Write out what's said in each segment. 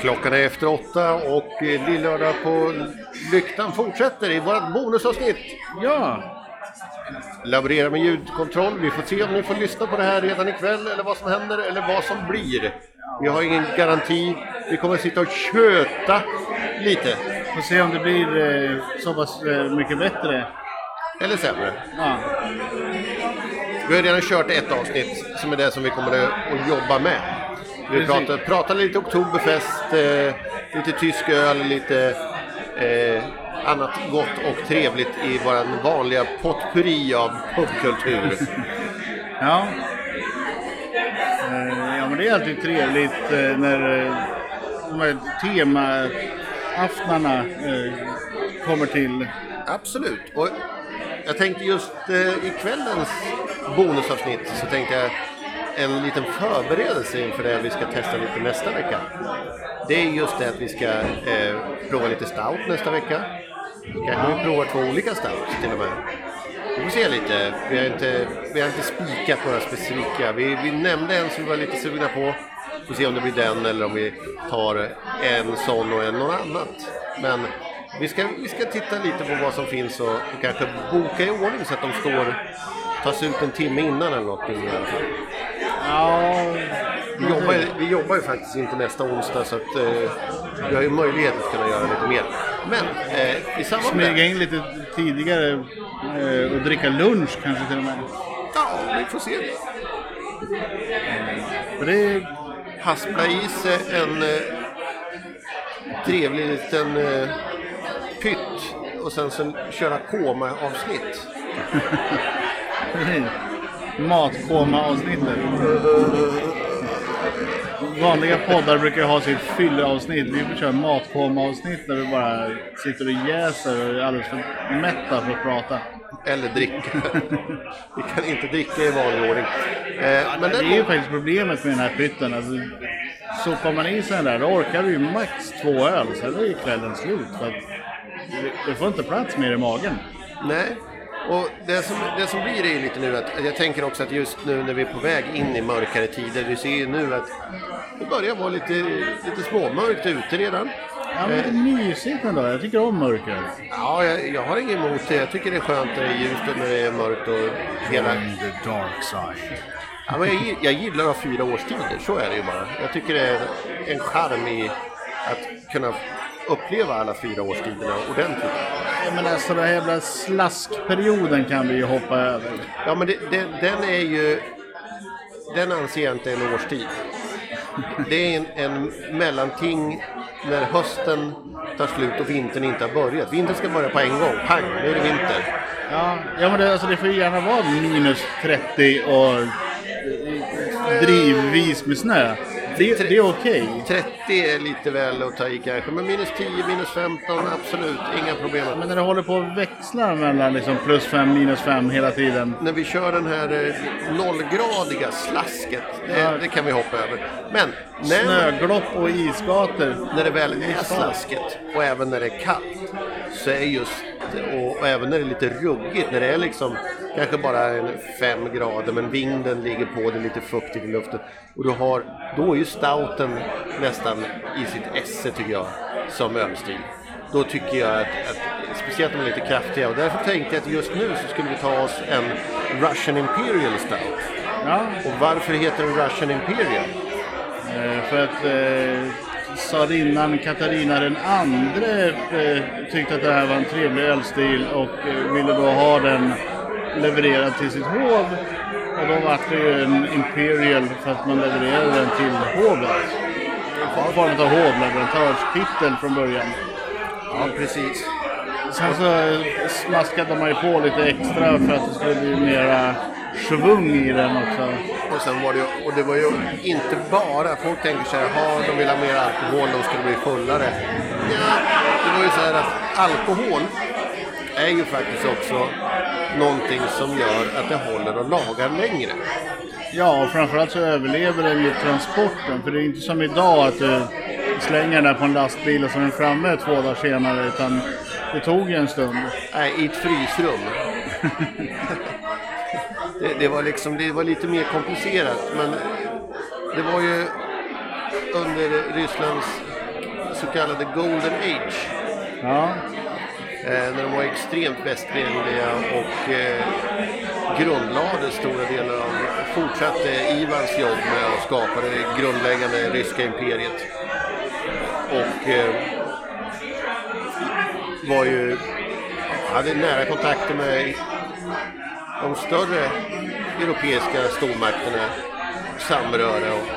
Klockan är efter åtta och eh, Lillördag på Lyktan fortsätter i vårt bonusavsnitt. Ja, Laborera med ljudkontroll. Vi får se om ni får lyssna på det här redan ikväll eller vad som händer eller vad som blir. Vi har ingen garanti. Vi kommer att sitta och köta lite. får se om det blir eh, så pass eh, mycket bättre. Eller sämre. Ja, Vi har redan kört ett avsnitt som är det som vi kommer att jobba med. Vi pratar, pratar lite Oktoberfest, eh, lite tysk öl, lite eh, annat gott och trevligt i vår vanliga potpurri av pubkultur. ja. Eh, ja, men det är alltid trevligt eh, när eh, de här temaaftnarna kommer till. Absolut. Och jag tänkte just i kvällens bonusavsnitt så tänkte jag en liten förberedelse inför det vi ska testa lite nästa vecka. Det är just det att vi ska eh, prova lite stout nästa vecka. Kanske vi provar två olika stouts till och med. Vi får se lite. Vi har inte, vi har inte spikat några specifika. Vi, vi nämnde en som vi var lite sugna på. Får se om det blir den eller om vi tar en sån och en någon annat. Men vi ska, vi ska titta lite på vad som finns och, och kanske boka i ordning så att de står tas ut en timme innan eller något i alla fall. Ja, Vi jobbar, ju- vi jobbar ju faktiskt inte nästa onsdag så att eh, vi har ju möjlighet att kunna göra lite mer. Men eh, i samband med smyga in lite tidigare eh, och dricka lunch kanske till och med. Ja, vi får se. För det är, Haspla i sig en eh, trevlig liten eh, pytt och sen så köra koma-avsnitt. matkoma-avsnittet. Vanliga poddar brukar ha sitt fylleavsnitt. Vi får köra matkoma-avsnitt där vi bara sitter och jäser och är alldeles för mätta för att prata. Eller dricka. vi kan inte dricka i vanlig ordning. Eh, men Det är ju faktiskt problemet med den här pytten. Alltså, sopar man i sig den där, då orkar du ju max två öl. Sen är ju kvällen slut. För att det får inte plats mer i magen. nej. Och det som, det som blir är ju lite nu att jag tänker också att just nu när vi är på väg in i mörkare tider, vi ser ju nu att det börjar vara lite, lite småmörkt ute redan. Ja, men det är mysigt ändå. Jag tycker om mörker. Ja, jag, jag har inget emot det. Jag tycker det är skönt när det är ljust och när det är mörkt och hela... the dark side. Ja, men jag, jag gillar att ha fyra årstider, så är det ju bara. Jag tycker det är en charm i att kunna uppleva alla fyra årstiderna ordentligt. Jag menar, så den här jävla slaskperioden kan vi ju hoppa över. Ja, men det, det, den är ju... Den anser jag inte är en årstid. Det är en, en mellanting när hösten tar slut och vintern inte har börjat. Vintern ska börja på en gång. Pang, nu är det vinter. Ja, ja men det, alltså, det får ju gärna vara minus 30 och drivvis med snö. Det, det är okej. 30 är lite väl att ta i kanske, men minus 10, minus 15, absolut, inga problem. Men när det håller på att växla mellan liksom plus 5, minus 5 hela tiden. När vi kör den här eh, nollgradiga slasket, det, Ja. det kan vi hoppa över. Men när, Snöglopp och isgator. när det väl är slasket och även när det är kallt så är just, och, och även när det är lite ruggigt, när det är liksom kanske bara en 5 grader men vinden ligger på, det är lite fuktigt i luften och du har, då är ju stouten nästan i sitt esse tycker jag, som ölstil. Då tycker jag att, att speciellt om de är lite kraftiga och därför tänkte jag att just nu så skulle vi ta oss en Russian Imperial Stout. Ja, Och varför heter den Russian Imperial? eh, för att eh, tsarinnan Katarina den andre eh, tyckte att det här var en trevlig ölstil och eh, ville då ha den levererad till sitt hov. Och då var det ju en Imperial för att man levererade den till hovet. I form av hovleverantörstitel från början. Ja, precis. Sen så smaskade man ju på lite extra för att det skulle bli mera svung i den också. Och sen var det och det var ju inte bara, folk tänker så här, jaha, de vill ha mer alkohol, de skulle bli fullare. Ja, det var ju så här att alkohol är ju faktiskt också någonting som gör att det håller och lagar längre. Ja, och framförallt så överlever den ju transporten. För det är inte som idag att du slänger den på en lastbil och så är den framme två dagar senare. Utan det tog ju en stund. Nej, i ett frysrum. det, det, var liksom, det var lite mer komplicerat, men det var ju under Rysslands så kallade Golden Age. Ja, Eh, när de var extremt västvänliga och eh, grundlade stora delar av, fortsatte Ivans jobb med att skapa det grundläggande ryska imperiet. Och eh, var ju, hade nära kontakter med de större europeiska stormakterna, samröre och,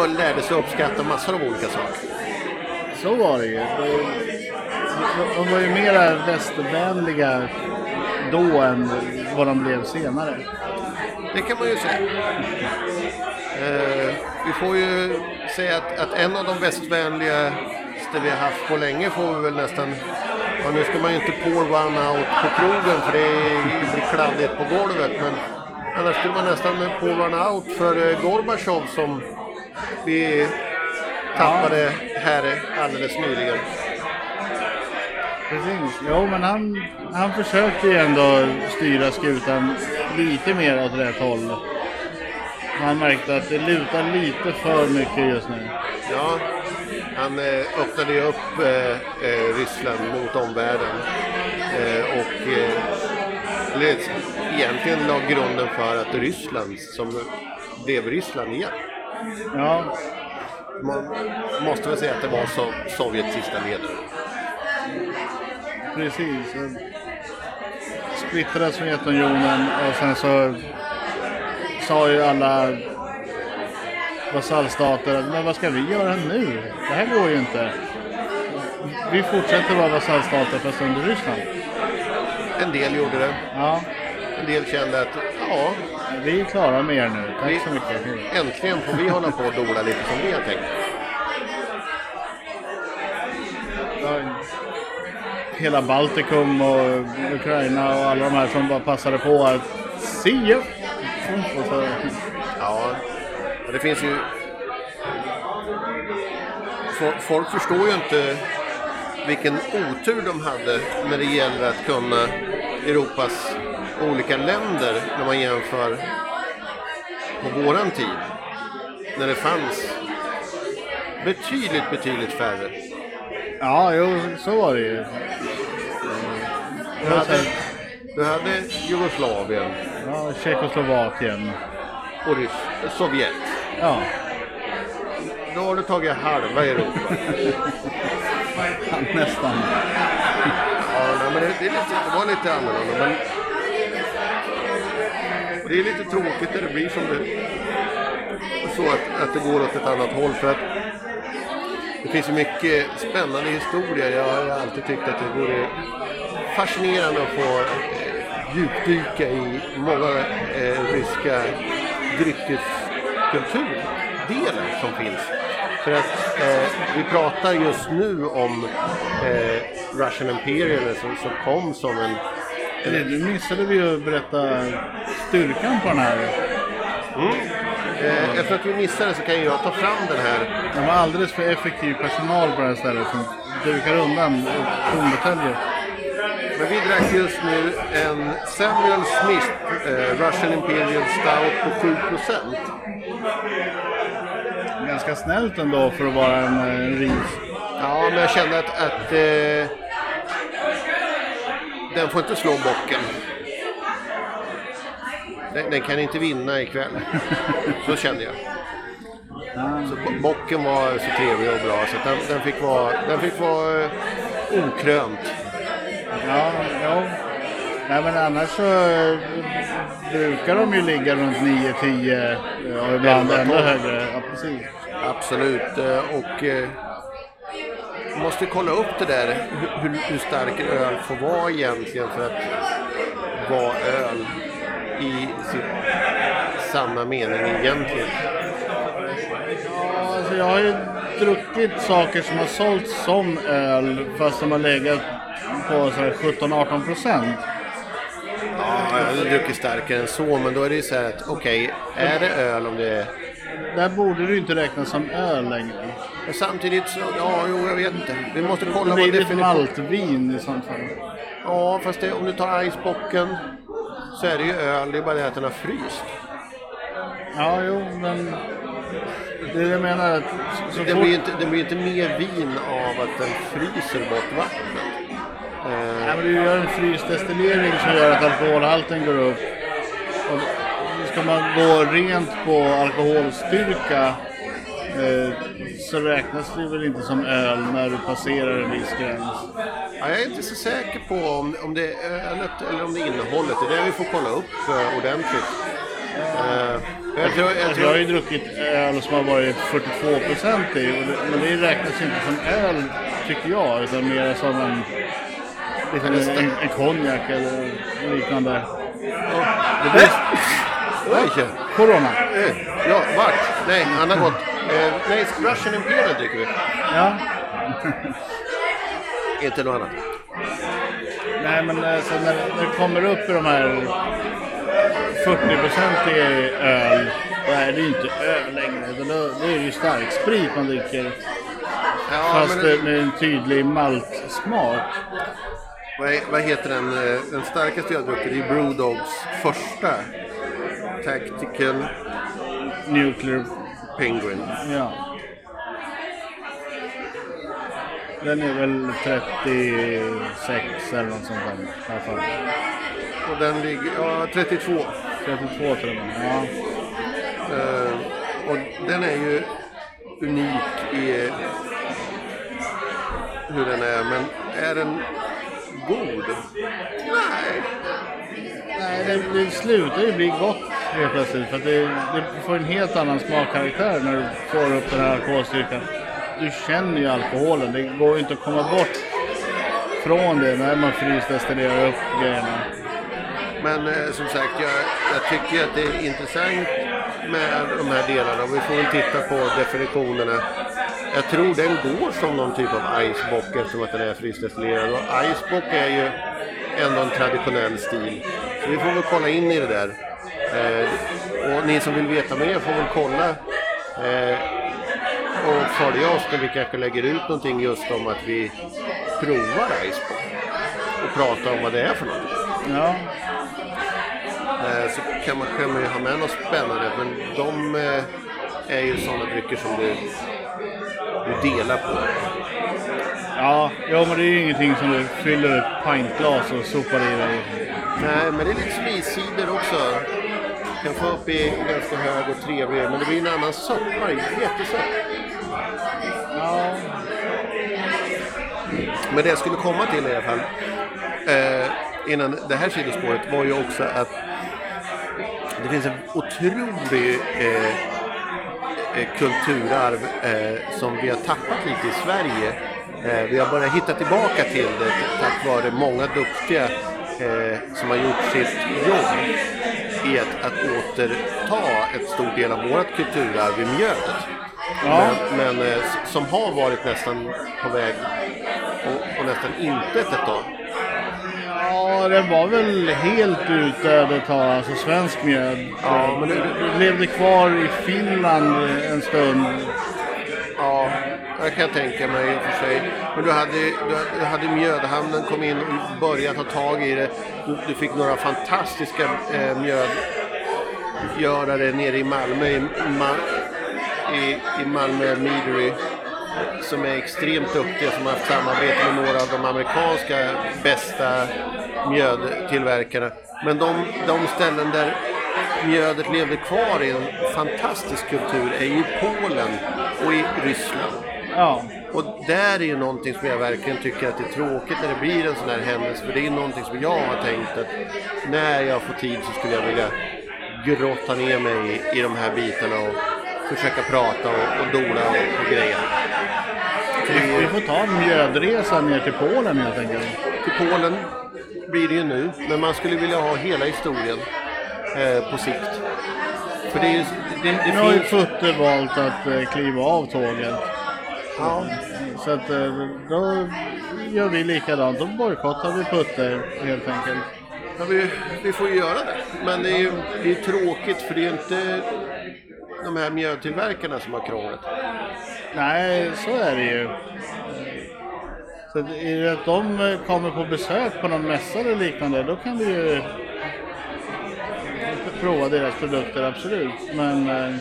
och lärde sig uppskatta massor av olika saker. så var det ju. De- var ju mera västvänliga då än vad de blev senare. Det kan man ju säga. Eh, vi får ju säga att, att en av de västvänligaste vi har haft på länge får vi väl nästan... Ja, nu ska man ju inte pour one out på krogen för det blir kladdigt på golvet. Men annars skulle man nästan pour one out för eh, Gorbatjov som vi tappade här alldeles nyligen. Precis. Jo, men han, han försökte ju ändå styra skutan lite mer åt rätt håll. Han märkte att det lutar lite för mycket just nu. Ja, han eh, öppnade ju upp eh, eh, Ryssland mot omvärlden. Eh, och eh, egentligen la grunden för att Ryssland, som blev Ryssland igen. Ja, Man måste väl säga att det var so Sovjets sista ledare. precis. Splittrade Sovjetunionen och sen så sa ju alla vasallstater men vad ska vi göra nu? Det här går ju inte. Vi fortsätter vara vasallstater fast under Ryssland. En del gjorde det. Ja, En del kände att ja, vi är klara med er nu. Tack vi, så mycket. äntligen får vi hålla på och dola lite som vi har tänkt. Hela Baltikum och Ukraina och alla de här som bara passade på att se. Och så, det finns ju... Fo- Folk förstår ju inte vilken otur de hade när det gäller att kunna Europas olika länder när man jämför på våran tid. När det fanns betydligt, betydligt färre. ja, jo, så var det ju. Du hade, du hade Jugoslavien Ja, Tjeckoslovakien. och Sovjet. Ja, Då har du tagit halva Europa. nästan. Ja, nej, men det, det, är lite, det var lite annorlunda. Men det är lite tråkigt när det blir som det så att, att det går åt ett annat håll. För att det finns ju mycket spännande historier. Jag har alltid tyckt att det vore fascinerande att få eh, djupdyka i många eh, ryska dryckeskulturdelen som finns. För att eh, vi pratar just nu om eh, Russian Imperial som, som kom som en... Eller, Nu missade vi ju att berätta styrkan på den här. Eh, efter att vi missade så kan jag ta fram den här. De har alldeles för effektiv personal på det här stället som dukar undan tonbuteljer. Men vi drack just nu en Samuel Smith eh, Russian Imperial Stout på 7 procent. Ganska snällt ändå för att vara en, eh, en ris. Ja, men jag kände att, att eh, den får inte slå bocken. Den, den kan inte vinna ikväll. Så kände jag. Så bo- bocken var så trevlig och bra så den, den fick vara, den fick vara eh, okrönt. Ja, ja. Nej men annars så eh, brukar de ju ligga runt 9-10 eh, och ibland 11, ännu 12. högre. Ja, precis. Absolut. eh, Och eh, måste kolla upp det där hur, hur- stark öl får vara egentligen för att vara öl i sitt sanna mening egentligen. Ja, alltså jag har ju druckit saker som har sålts som öl fast de har legat på så här 17-18 procent. Ja, jag har druckit starkare än så men då är det ju så här att okej, är det öl om det är... Där borde det ju inte räknas som öl längre. Men samtidigt så, ja, jo, jag vet inte. Vi måste kolla Det vad blir lite definition... maltvin i sånt fall. Ja, fast det, om du tar Icebocken så är det ju öl, det är bara det att den har fryst. Ja, jo, men Det är det jag menar. Att så Det fort, blir inte, det blir inte mer vin av att den fryser bort vattnet. Eh, Nej, men du gör en frysdestillering som gör att alkoholhalten går upp. Och ska man gå rent på alkoholstyrka eh, så räknas det väl inte som öl när du passerar en viss gräns. ja, jag är inte så säker på om, om det är ölet eller om det är innehållet. Det är det vi får kolla upp eh, ordentligt. Eh, jag tror, jag Alltså, jag har ju tror, druckit öl som har varit 42 procent i, men det räknas inte som öl tycker jag, utan mer som en, en, en konjak eller liknande. Det Oj, corona. eh, ja, vart? Nej, han har gått. Eh, nej, Russian Imperial dricker vi. Ja. Inte något annat. Nej, men eh, så när, det kommer upp i de här 40 procent i öl, då är det ju inte öl längre. Då, är det ju starksprit man dricker. Ja, Fast men, med en tydlig maltsmak. vad, vad heter den? eh, Den starkaste jag druckit är Brewdogs första. Tactical Nuclear, Penguin. ja. Den är väl 36 eller något sånt där i alla fall. Och den ligger, ja 32. 32 tror jag. Ja. Eh, och den är ju unik i hur den är, men är den god? Nej. Nej, det, det slutar ju bli gott helt plötsligt. För att det, det får en helt annan smakkaraktär när du får upp den här alkoholstyrkan. Du känner ju alkoholen. Det går ju inte att komma bort från det när man frysdestillerar upp grejerna. Men eh, som sagt, jag, jag tycker att det är intressant med de här delarna. Och vi får väl titta på definitionerna. Jag tror den går som någon typ av icebock eftersom att den är frysdestillerad. Och icebock är ju ändå en traditionell stil. Så vi får väl kolla in i det där. Eh, och ni som vill veta mer får väl kolla eh, och följa oss när vi kanske lägger ut någonting just om att vi provar icebock. Och pratar om vad det är för något. Ja, Eh, så kan man, kan man ju ha med något spännande. Men de är ju sådana drycker som du, du delar på. ja, ja, men det är ju ingenting som du fyller ett pintglas och sopar i dig. Nej, men det är lite som iscider också. Kan få upp i ganska hög och trevlig, men det blir en annan soppa. Jättesött. Ja, Men det jag skulle komma till i alla fall, eh, innan det här sidospåret, var ju också att det finns en otrolig eh, eh, kulturarv eh, som vi har tappat lite i Sverige. Eh, vi har börjat hitta tillbaka till det tack vare många duktiga eh, som har gjort sitt jobb i att, återta ett stor del av vårt kulturarv i mjödet. Ja. Men, men eh, som har varit nästan på väg och, och nästan inte ett tag. ja, den var väl helt utdöd ett tag, alltså svensk mjöd. Ja, men det- det levde kvar i Finland en stund. Ja, det kan jag tänka mig i och för sig. Men du hade, du, hade mjödhamnen kom in och börjat ta tag i det. Du, du fick några fantastiska eh, mjödgörare nere i Malmö, i, Ma- i, i Malmö Meadery. Som är extremt duktiga, som har haft samarbete med några av de amerikanska bästa mjödtillverkarna. Men de, de ställen där mjödet levde kvar i en fantastisk kultur är ju Polen och i Ryssland. Ja, Och där är ju någonting som jag verkligen tycker att det är tråkigt när det blir en sån här händelse. För det är någonting som jag har tänkt att när jag får tid så skulle jag vilja grotta ner mig i, i de här bitarna och försöka prata och, och dola och, och grejer. vi, vi får ta en mjödresa ner till Polen helt enkelt. Till Polen blir det ju nu, men man skulle vilja ha hela historien eh, på sikt. För det, är, ju- det, det Nu har ju. Futte valt att eh, kliva av tåget. Ja, Så att eh, då gör vi likadant. Då bojkottar vi Putte helt enkelt. Ja, vi, vi får ju göra det. Men det är ju det är tråkigt för det är inte de här mjödtillverkarna som har krånglet. Nej, så är det ju. Så att är det att de eh, kommer på besök på någon mässa eller liknande, då kan vi ju prova deras produkter, absolut. Men eh,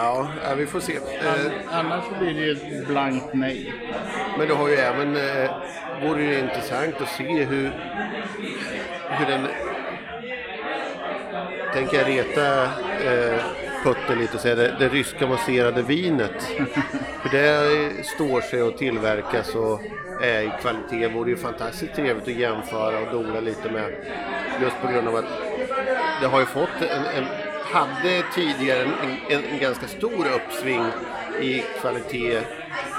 Ja, ja, vi får se. Eh, Annars blir det ju ett blankt nej. Men det har ju även, eh, vore det intressant att se hur, hur den, tänker jag reta eh, Putte lite och säga, det, det ryska masserade vinet. För det står sig och tillverkas och är i kvalitet. vore ju fantastiskt trevligt att jämföra och dola lite med. Just på grund av att det har ju fått en, en hade tidigare en, en, en ganska stor uppsving i kvalitet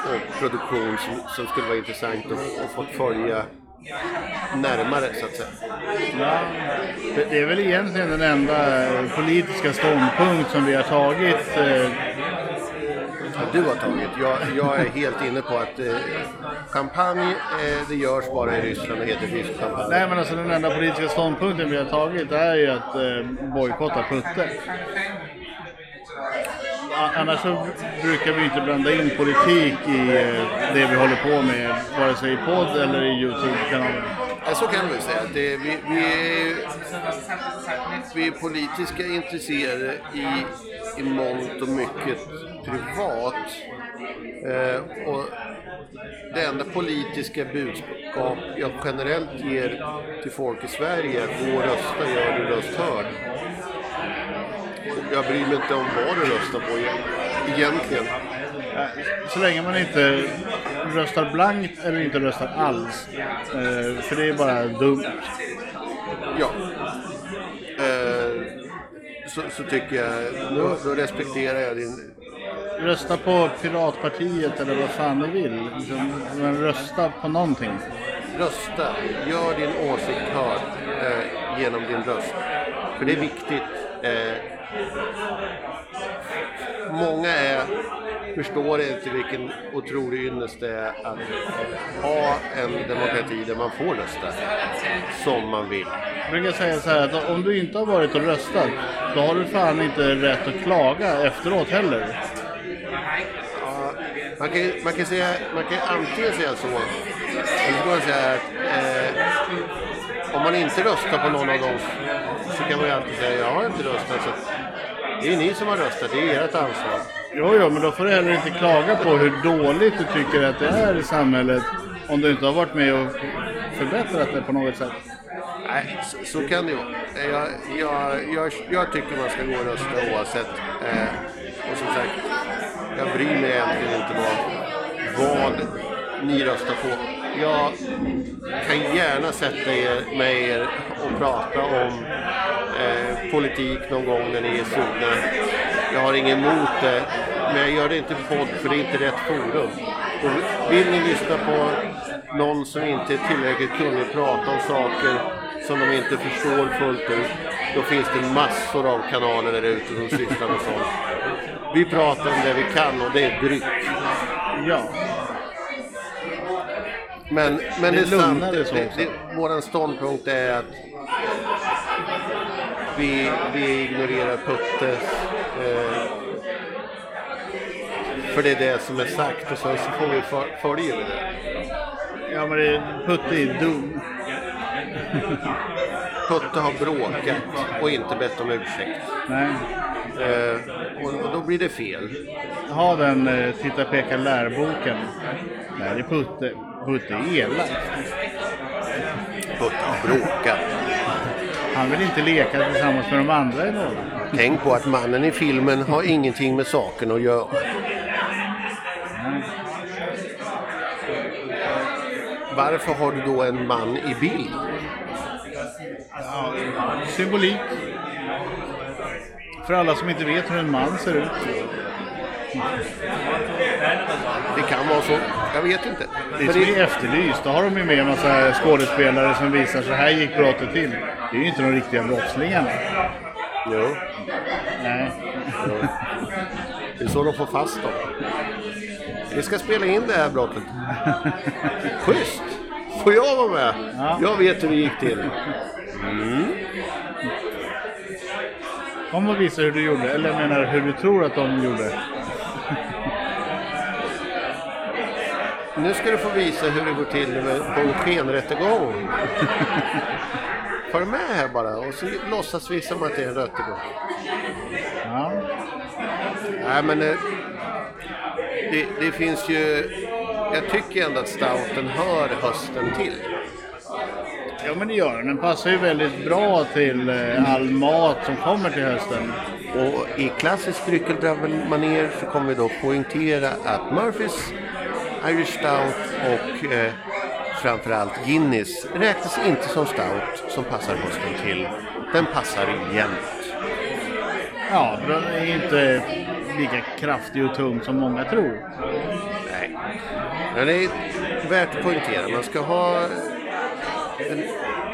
och produktion som, som skulle vara intressant att, att få följa närmare så att säga. Ja, det, är väl egentligen den enda politiska ståndpunkt som vi har tagit. eh, du har tagit. Jag, jag är helt inne på att eh, champagne, eh, det görs bara i Ryssland och heter rysk champagne. Nej men alltså den enda politiska ståndpunkten vi har tagit är ju att eh, bojkotta Putte. Annars så brukar vi inte blanda in politik i eh, det vi håller på med, vare sig i podd eller i Youtube-kanalen. Ja, så kan vi säga. Det, vi, vi, är, vi är politiska intresserade i, i mångt och mycket privat. Eh, och det enda politiska budskap jag generellt ger till folk i Sverige är att gå och rösta, gör din röst hörd. Jag bryr mig inte om vad du röstar på egentligen. Så länge man inte röstar blankt eller inte röstar alls. Eh, För det är bara dumt. Ja. Eh, så, så tycker jag, då, då respekterar jag din Rösta på Piratpartiet eller vad fan ni vill. Liksom, Men rösta på någonting. Rösta, gör din åsikt hörd eh, genom din röst. För det är viktigt. Eh, många är, förstår inte vilken otrolig ynnest det är att ha en demokrati där man får rösta som man vill. Jag brukar säga så här att om du inte har varit och röstat, då har du fan inte rätt att klaga efteråt heller. Ja, man, kan, man, kan säga, man kan antingen säga så, eller så kan man säga att eh, om man inte röstar på någon av dem så kan man ju alltid säga jag har inte röstat. Så det är ni som har röstat, det är ert ansvar. Jo, jo, men då får du heller inte klaga på hur dåligt du tycker att det är i samhället om du inte har varit med och förbättrat det på något sätt. Nej, så, så kan det ju vara. Jag, jag, jag, jag tycker man ska gå och rösta oavsett. Eh, och som sagt, jag bryr mig egentligen inte vad, vad ni röstar på. Jag kan gärna sätta er med er och prata om eh, politik någon gång när ni är sugna. Jag har inget emot det, men jag gör det inte podd för det är inte rätt forum. Och vill ni lyssna på någon som inte är tillräckligt kunnig prata om saker som de inte förstår fullt ut, då finns det massor av kanaler där ute som sysslar med sånt. Vi pratar om det vi kan och det är dryck. Ja, Men, men Det det, är sant, det, vår ståndpunkt är att vi, vi ignorerar Putte. Eh, för det är det som är sagt och sen så får vi följa det. ja men det, Putte är dum. Putte har bråkat och inte bett om ursäkt. Nej. Eh, och, och då blir det fel. Ha den eh, Titta peka lärboken. Nej, det är Putte. Putte är elak. Putte har bråkat. Han vill inte leka tillsammans med de andra i Norrland. Tänk på att mannen i filmen har ingenting med saken att göra. Varför har du då en man i bild? Symbolik. För alla som inte vet hur en man ser ut. Det kan vara så. Jag vet inte. Det är Men som i det, Efterlyst. Då har de ju med en massa skådespelare som visar så här gick brottet till. Det är ju inte de riktiga brottslingarna. jo, Nej. det är så de får fast dem. Vi ska spela in det här brottet. Schysst! Får jag vara med? Ja. Jag vet hur det gick till. Kom och visa hur du gjorde. Eller menar hur du tror att de gjorde. Nu ska du få visa hur det går till med- på en skenrättegång. Följ med här bara och så låtsas vi som att det är en röttegång. Ja. Nej men eh, det, det finns ju... Jag tycker ändå att stouten hör hösten till. ja, men det gör den. Den passar ju väldigt bra till eh, all mat som kommer till hösten. Och i klassisk dryckeldravel-manér så kommer vi då poängtera att Murphys Irish Stout och eh, framförallt Guinness räknas inte som stout som passar hösten till. Den passar jämt. Ja, den är inte lika kraftig och tung som många tror. Nej. Men det är värt att poängtera. Man ska ha... En,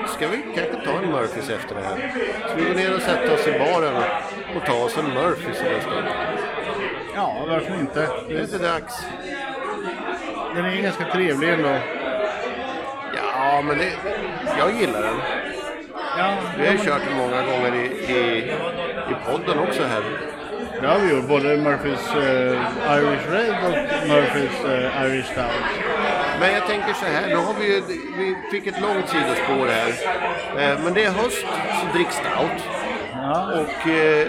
ska vi kanske ta en Murphys efter det här? Ska vi gå ner och sätta oss i baren och ta oss en Murphys en stund? Ja, varför inte? Det är inte dags. Den är ganska trevlig ändå. Ja, men det, jag gillar den. Ja, Vi har ju kört den många gånger i, i, i podden också här. Det har vi gjort. Både Murphys eh, Irish Red och Murphys eh, Irish Stout. Men jag tänker så här, nu har vi ju, vi fick ett långt sidospår här. Eh, Men det är höst, så drick stout. Ja. Och eh,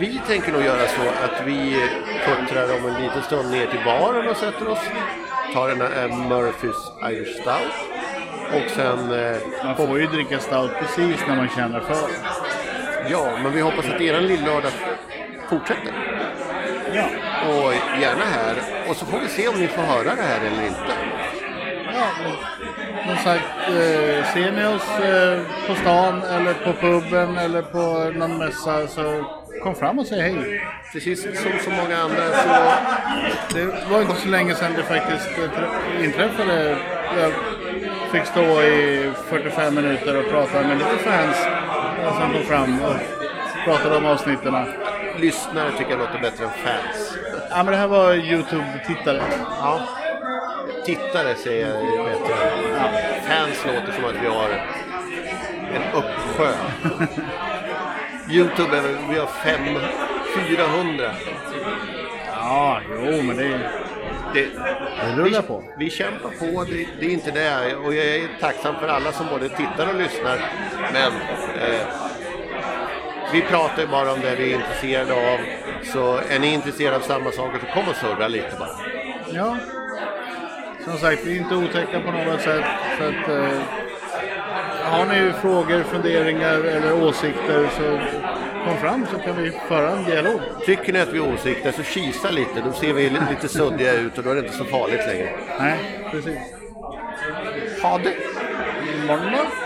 vi tänker nog göra så att vi puttrar om en liten stund ner till baren och sätter oss. Tar en eh, Murphys Irish Stout. Och sen, eh, Man får ju dricka stout precis när man känner för. ja, men vi hoppas att eran lillördag fortsätter. Ja. Och gärna här. Och så får vi se om ni får höra det här eller inte. Ja, som sagt, eh, ser ni oss eh, på stan eller på puben eller på någon mässa så kom fram och säg hej. Precis som så många andra så Det var inte så länge sedan det faktiskt tr- inträffade. Jag fick stå i 45 minuter och prata med lite fans som kom fram och pratade om avsnitten. lyssnare tycker jag låter bättre än fans. Ja, men det här var Youtube-tittare. Ja. Tittare säger jag bättre. Ja. Fans låter som att vi har en uppsjö. Youtube, vi har fem, 400. ja, jo, men det, Det, det rullar på. Vi kämpar på, det, det är inte det. Och jag är tacksam för alla som både tittar och lyssnar. Men eh, vi pratar ju bara om det vi är intresserade av. Så är ni intresserade av samma saker så kom och surra lite bara. Ja. Som sagt, vi är inte otäcka på något sätt. Så att, eh, har ni frågor, funderingar eller åsikter så kom fram så kan vi föra en dialog. Tycker ni att vi är åsikter så kisa lite. Då ser vi li- lite suddiga ut och då är det inte så farligt längre. Nej, precis. Ha det! Imorgon då?